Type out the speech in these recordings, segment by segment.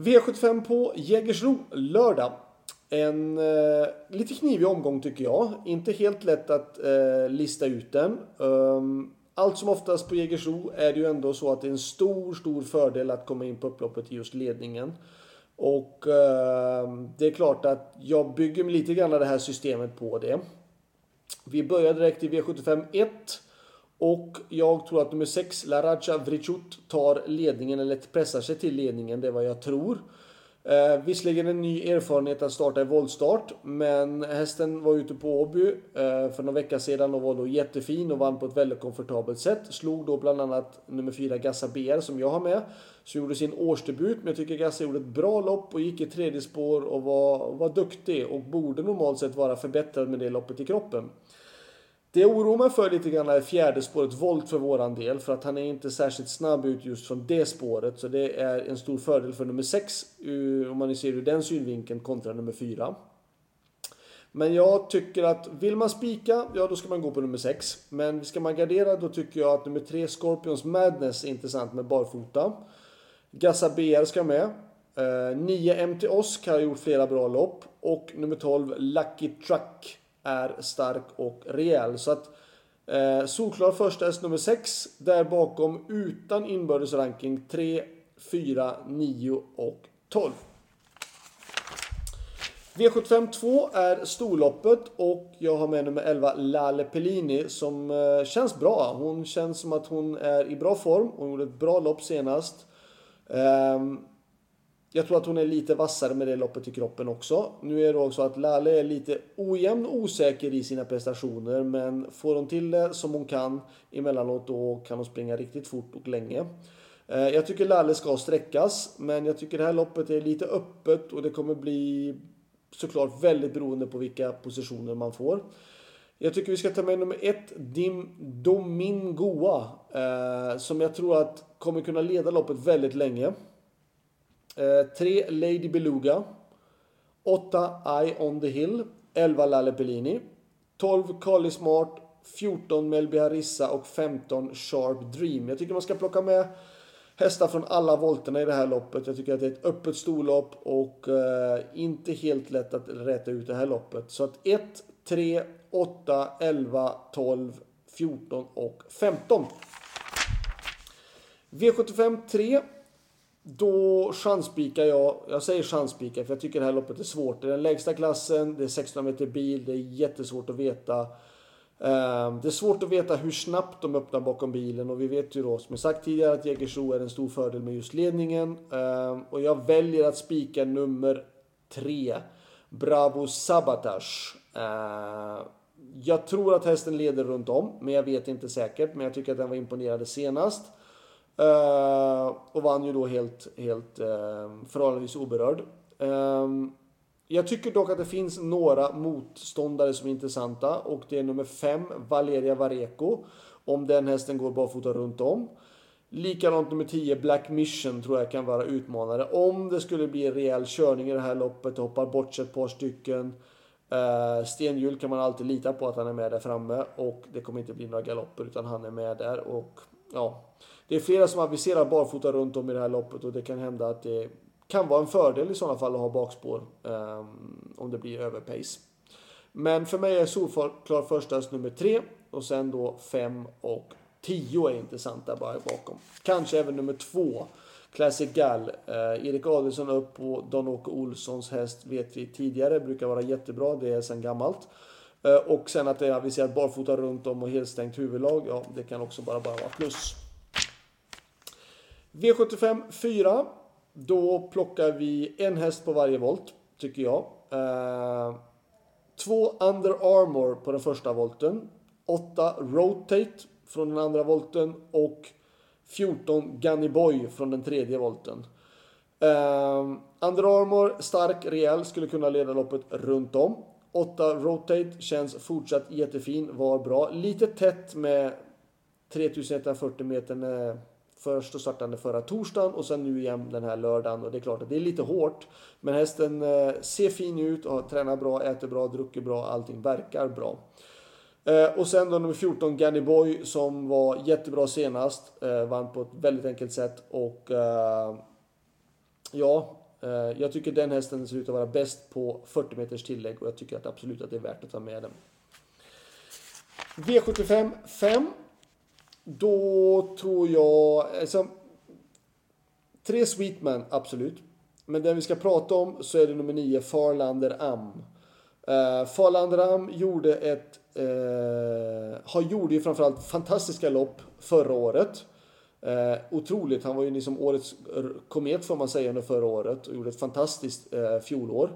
V75 på Jägersro lördag. En eh, lite knivig omgång tycker jag. Inte helt lätt att eh, lista ut den. Um, allt som oftast på Jägersro är det ju ändå så att det är en stor, stor fördel att komma in på upploppet i just ledningen. Och eh, det är klart att jag bygger lite grann det här systemet på det. Vi börjar direkt i V75 1. Och jag tror att nummer 6, Laraja Vrichut, tar ledningen eller pressar sig till ledningen. Det är vad jag tror. Eh, visserligen en ny erfarenhet att starta i voltstart, men hästen var ute på Åby eh, för några veckor sedan och var då jättefin och vann på ett väldigt komfortabelt sätt. Slog då bland annat nummer 4 Gassa BR som jag har med, som gjorde sin årsdebut. Men jag tycker Gassa gjorde ett bra lopp och gick i tredje spår och var, var duktig och borde normalt sett vara förbättrad med det loppet i kroppen. Det jag oroar mig för lite grann är fjärde spåret volt för våran del. För att han är inte särskilt snabb ut just från det spåret. Så det är en stor fördel för nummer 6. Om man ser ur den synvinkeln kontra nummer 4. Men jag tycker att vill man spika, ja då ska man gå på nummer 6. Men ska man gardera då tycker jag att nummer 3 Scorpions Madness är intressant med barfota. Gassa BR ska med. Eh, 9 MT Osk har gjort flera bra lopp. Och nummer 12 Lucky Truck är stark och rejäl. Så att eh, solklar första häst nummer 6. Där bakom utan inbördes ranking 3, 4, 9 och 12. V75 2 är storloppet och jag har med nummer 11 Lale Pellini som eh, känns bra. Hon känns som att hon är i bra form. Hon gjorde ett bra lopp senast. Um, jag tror att hon är lite vassare med det loppet i kroppen också. Nu är det också att Lale är lite ojämn och osäker i sina prestationer. Men får hon till det som hon kan emellanåt då kan hon springa riktigt fort och länge. Eh, jag tycker Lale ska sträckas. Men jag tycker det här loppet är lite öppet och det kommer bli såklart väldigt beroende på vilka positioner man får. Jag tycker vi ska ta med nummer ett, Dim Domingoa. Eh, som jag tror att kommer kunna leda loppet väldigt länge. Eh, 3 Lady Beluga. 8 Eye on the Hill. 11 Lalle Pellini. 12 Carly Smart. 14 Melby Harissa och 15 Sharp Dream. Jag tycker man ska plocka med hästar från alla volterna i det här loppet. Jag tycker att det är ett öppet storlopp och eh, inte helt lätt att räta ut det här loppet. Så att 1, 3, 8, 11, 12, 14 och 15. V75 3 då chanspikar jag, jag säger chanspikar för jag tycker det här loppet är svårt. Det är den lägsta klassen, det är 1600 meter bil, det är jättesvårt att veta. Ehm, det är svårt att veta hur snabbt de öppnar bakom bilen och vi vet ju då som jag sagt tidigare att Jägersro är en stor fördel med just ledningen. Ehm, och jag väljer att spika nummer 3. Bravo Sabatage. Ehm, jag tror att hästen leder runt om, men jag vet inte säkert. Men jag tycker att den var imponerande senast. Eh, och vann ju då helt, helt uh, förhållandevis oberörd. Ehm, jag tycker dock att det finns några motståndare som är intressanta och det är nummer 5, Valeria Vareko, Om den hästen går barfota runt om. Likadant nummer 10, Black Mission tror jag kan vara utmanare. Om det skulle bli en rejäl körning i det här loppet, hoppar bort sig ett par stycken. Uh, Stenhjul kan man alltid lita på att han är med där framme och det kommer inte bli några galopper utan han är med där och ja, det är flera som aviserar barfota runt om i det här loppet och det kan hända att det kan vara en fördel i sådana fall att ha bakspår um, om det blir överpace. Men för mig är solklar första nummer 3 och sen då 5 och 10 är intressanta bara bakom. Kanske även nummer 2. Classic Gal. Eh, Erik Adelsson upp på Don-Åke Olssons häst vet vi tidigare. Brukar vara jättebra. Det är sen gammalt. Eh, och sen att det är aviserat barfota runt om och helstängt huvudlag. Ja, det kan också bara, bara vara plus. V75 4. Då plockar vi en häst på varje volt, tycker jag. Eh, två Under Armour på den första volten. 8 Rotate från den andra volten och 14 Gunny Boy från den tredje volten. Uh, Under Armour, stark, rejäl, skulle kunna leda loppet runt om. 8 Rotate känns fortsatt jättefin, var bra. Lite tätt med 3140 meter Först och startade förra torsdagen och sen nu igen den här lördagen. Och det är klart att det är lite hårt. Men hästen eh, ser fin ut och tränar bra, äter bra, druckit bra. Allting verkar bra. Eh, och sen då nummer 14, Ganny Boy, som var jättebra senast. Eh, vann på ett väldigt enkelt sätt. Och ja, jag tycker den hästen ser ut att vara bäst på 40 meters tillägg och jag tycker att absolut att det är värt att ta med den. V75 5. Då tror jag... Alltså, tre Sweetman, absolut. Men den vi ska prata om så är det nummer 9, Farlander Am. Uh, Farlander Am gjorde ett... Uh, har gjorde ju framförallt fantastiska lopp förra året. Uh, otroligt, han var ju liksom årets komet får man säga under förra året och gjorde ett fantastiskt uh, fjolår.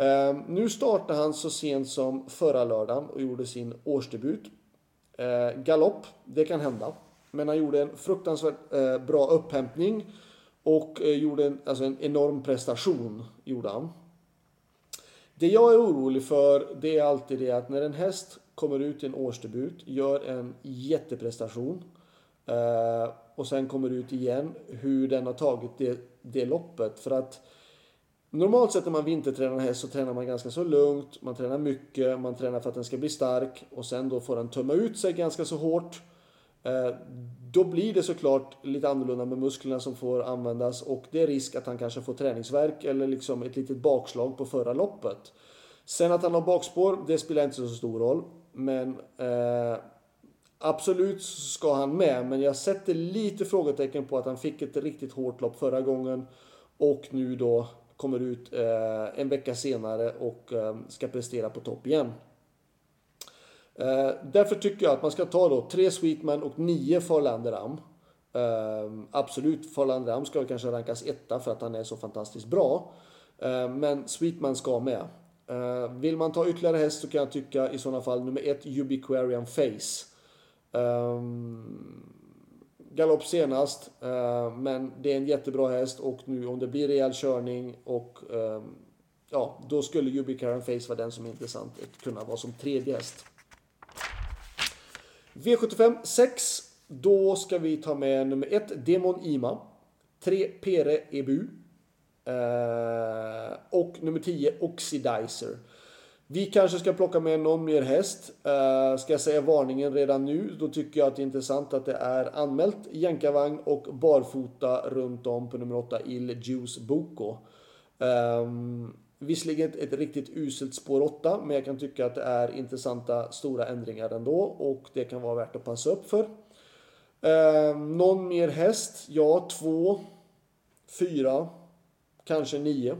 Uh, nu startade han så sent som förra lördagen och gjorde sin årsdebut. Eh, galopp, det kan hända. Men han gjorde en fruktansvärt eh, bra upphämtning och eh, gjorde en, alltså en enorm prestation. Gjorde han. Det jag är orolig för det är alltid det att när en häst kommer ut i en årsdebut, gör en jätteprestation eh, och sen kommer ut igen, hur den har tagit det, det loppet. För att normalt sett när man vintertränar en häst så tränar man ganska så lugnt, man tränar mycket, man tränar för att den ska bli stark och sen då får den tömma ut sig ganska så hårt. Eh, då blir det såklart lite annorlunda med musklerna som får användas och det är risk att han kanske får träningsverk eller liksom ett litet bakslag på förra loppet. Sen att han har bakspår, det spelar inte så stor roll. Men eh, absolut ska han med, men jag sätter lite frågetecken på att han fick ett riktigt hårt lopp förra gången och nu då kommer ut eh, en vecka senare och eh, ska prestera på topp igen. Eh, därför tycker jag att man ska ta då tre Sweetman och nio Farlander Am. Eh, absolut, Farlander Am ska kanske rankas etta för att han är så fantastiskt bra. Eh, men Sweetman ska med. Eh, vill man ta ytterligare häst så kan jag tycka i sådana fall nummer ett Ubiquarian Face. Um, galopp senast, eh, men det är en jättebra häst och nu om det blir rejäl körning och ehm, ja, då skulle Ubiquarian Face vara den som är intressant att kunna vara som tredje häst. V75 6. Då ska vi ta med nummer 1 Demon Ima. 3 Pere Ebu. Eh, och nummer 10 Oxidizer. Vi kanske ska plocka med någon mer häst. Uh, ska jag säga varningen redan nu? Då tycker jag att det är intressant att det är anmält jänkarvagn och barfota runt om på nummer 8 Il Juice Boko. Um, ehm, Visserligen ett, ett riktigt uselt spår 8, men jag kan tycka att det är intressanta stora ändringar ändå och det kan vara värt att passa upp för. Um, någon mer häst? Ja, två, fyra, kanske nio.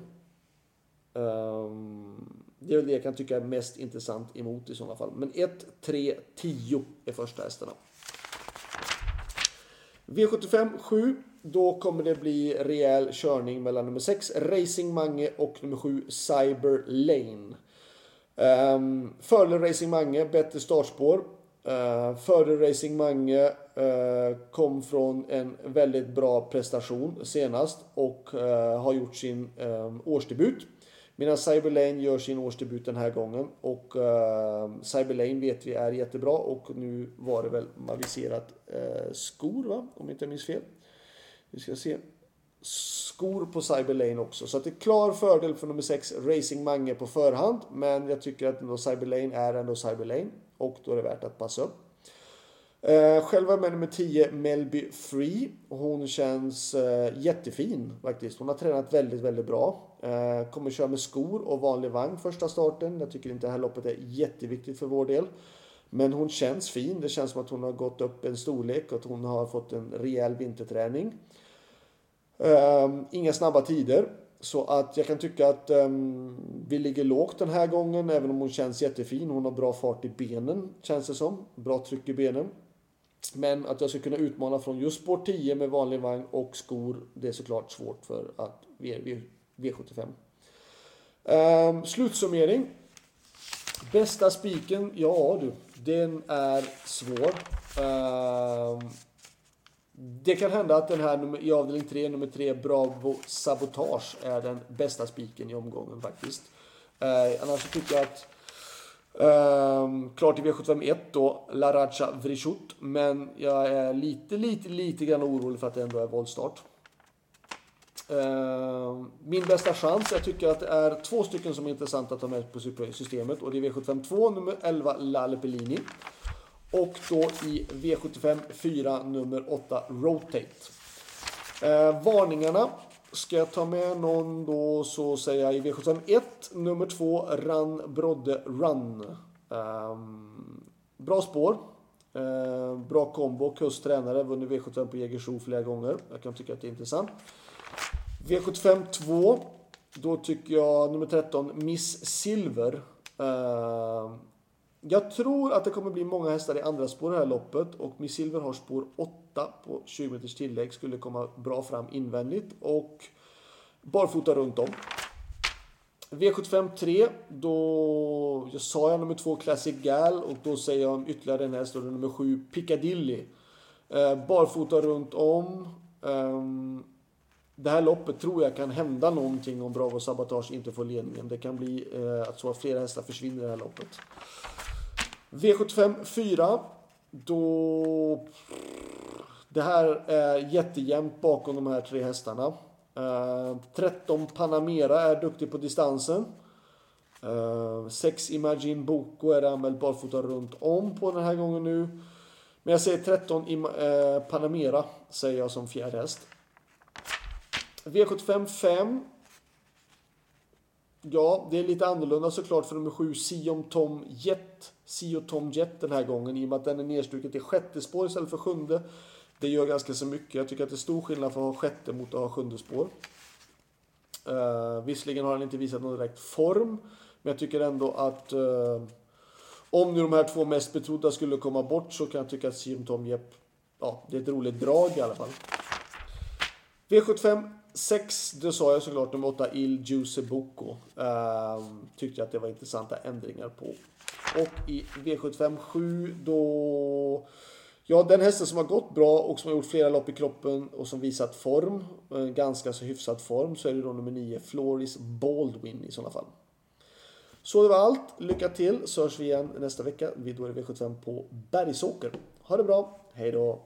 Um, det är väl det jag kan tycka är mest intressant emot i sådana fall. Men 1, 3, 10 är första hästarna. V75 7. Då kommer det bli rejäl körning mellan nummer 6 Racing Mange och nummer 7 Cyber Lane. Ehm, um, fördel Racing Mange, bättre startspår. Ehm, uh, fördel Racing Mange uh, kom från en väldigt bra prestation senast och uh, har gjort sin um, årsdebut. Medan Cyberlane gör sin årsdebut den här gången. Och eh, uh, Cyberlane vet vi är jättebra och nu var det väl aviserat uh, eh, skor va? Om inte jag minns fel. Vi ska se. Skor på Cyberlane också. Så att det är klar fördel för nummer 6 Racing Mange på förhand. Men jag tycker att ändå Cyberlane är ändå Cyberlane. Och då är det värt att passa upp. Eh, uh, själva med nummer 10 Melby Free. Hon känns eh, jättefin faktiskt. Hon har tränat väldigt, väldigt bra. Eh, kommer köra med skor och vanlig vagn första starten. Jag tycker inte det här loppet är jätteviktigt för vår del. Men hon känns fin. Det känns som att hon har gått upp en storlek och att hon har fått en rejäl vinterträning. Ehm, inga snabba tider. Så att jag kan tycka att um, vi ligger lågt den här gången, även om hon känns jättefin. Hon har bra fart i benen, känns det som. Bra tryck i benen. Men att jag ska kunna utmana från just spår 10 med vanlig vagn och skor, det är såklart svårt för att v, V75. Ehm, slutsummering. Bästa spiken, ja du, den är svår. Ehm, det kan hända att den här i avdelning 3, nummer 3, Bravo Sabotage, är den bästa spiken i omgången faktiskt. Uh, annars tycker jag att Um, klart i V751 då, Laracha Vrishut. Men jag är lite, lite, lite grann orolig för att det ändå är voltstart. Uh, ehm, min bästa chans, jag tycker att det är två stycken som är intressanta att ta med på systemet. Och det är V752 nummer 11 Lalle Pellini. Och då i V75 4 nummer 8 Rotate. Uh, varningarna Ska jag ta med någon då så säger jag i V75 1, nummer 2, Run Brodde Run. Um, bra spår. Uh, bra kombo, kusttränare, vunnit V75 på Jägersro flera gånger. Jag kan tycka att det är intressant. V75 2. Då tycker jag nummer 13, Miss Silver. Uh, jag tror att det kommer bli många hästar i andra spår i det här loppet och Miss Silver har spår 8 på 20 meters tillägg. Skulle komma bra fram invändigt och barfota runt om. V75 3, då jag sa jag nummer 2 Classic Gal och då säger jag om ytterligare en häst, nummer 7 Piccadilly. Eh, barfota runt om. Um, det här loppet tror jag kan hända någonting om Bravo Sabotage inte får ledningen. Det kan bli eh, att så att flera hästar försvinner i det här loppet. V75 4. Då... Det här är jättejämnt bakom de här tre hästarna. Eh, uh, 13 Panamera är duktig på distansen. Eh, uh, 6 Imagine Boko är anmäld barfota runt om på den här gången nu. Men jag säger 13 uh, eh, Panamera, säger jag som fjärde häst. V75 5. Ja, det är lite annorlunda såklart för nummer 7, Siom Tom Jet. Sio Tom Jet den här gången i och med att den är nedstruken till sjätte spår istället för sjunde. Det gör ganska så mycket. Jag tycker att det är stor skillnad för att ha sjätte mot att ha sjunde spår. Uh, visserligen har han inte visat någon direkt form, men jag tycker ändå att uh, om nu de här två mest betrodda skulle komma bort så kan jag tycka att Siom Tom Jet, ja, det är ett roligt drag i alla fall. V75 6, det sa jag såklart nummer 8, Il Giuse Bocco. Uh, ehm, tyckte jag att det var intressanta ändringar på. Och i V75 7 då... Ja, den hästen som har gått bra och som har gjort flera lopp i kroppen och som visat form, eh, ganska så hyfsad form, så är det då nummer 9, Floris Baldwin i sådana fall. Så det var allt. Lycka till så hörs vi igen nästa vecka. Vi då är det V75 på Bergsåker. Ha det bra. Hej då.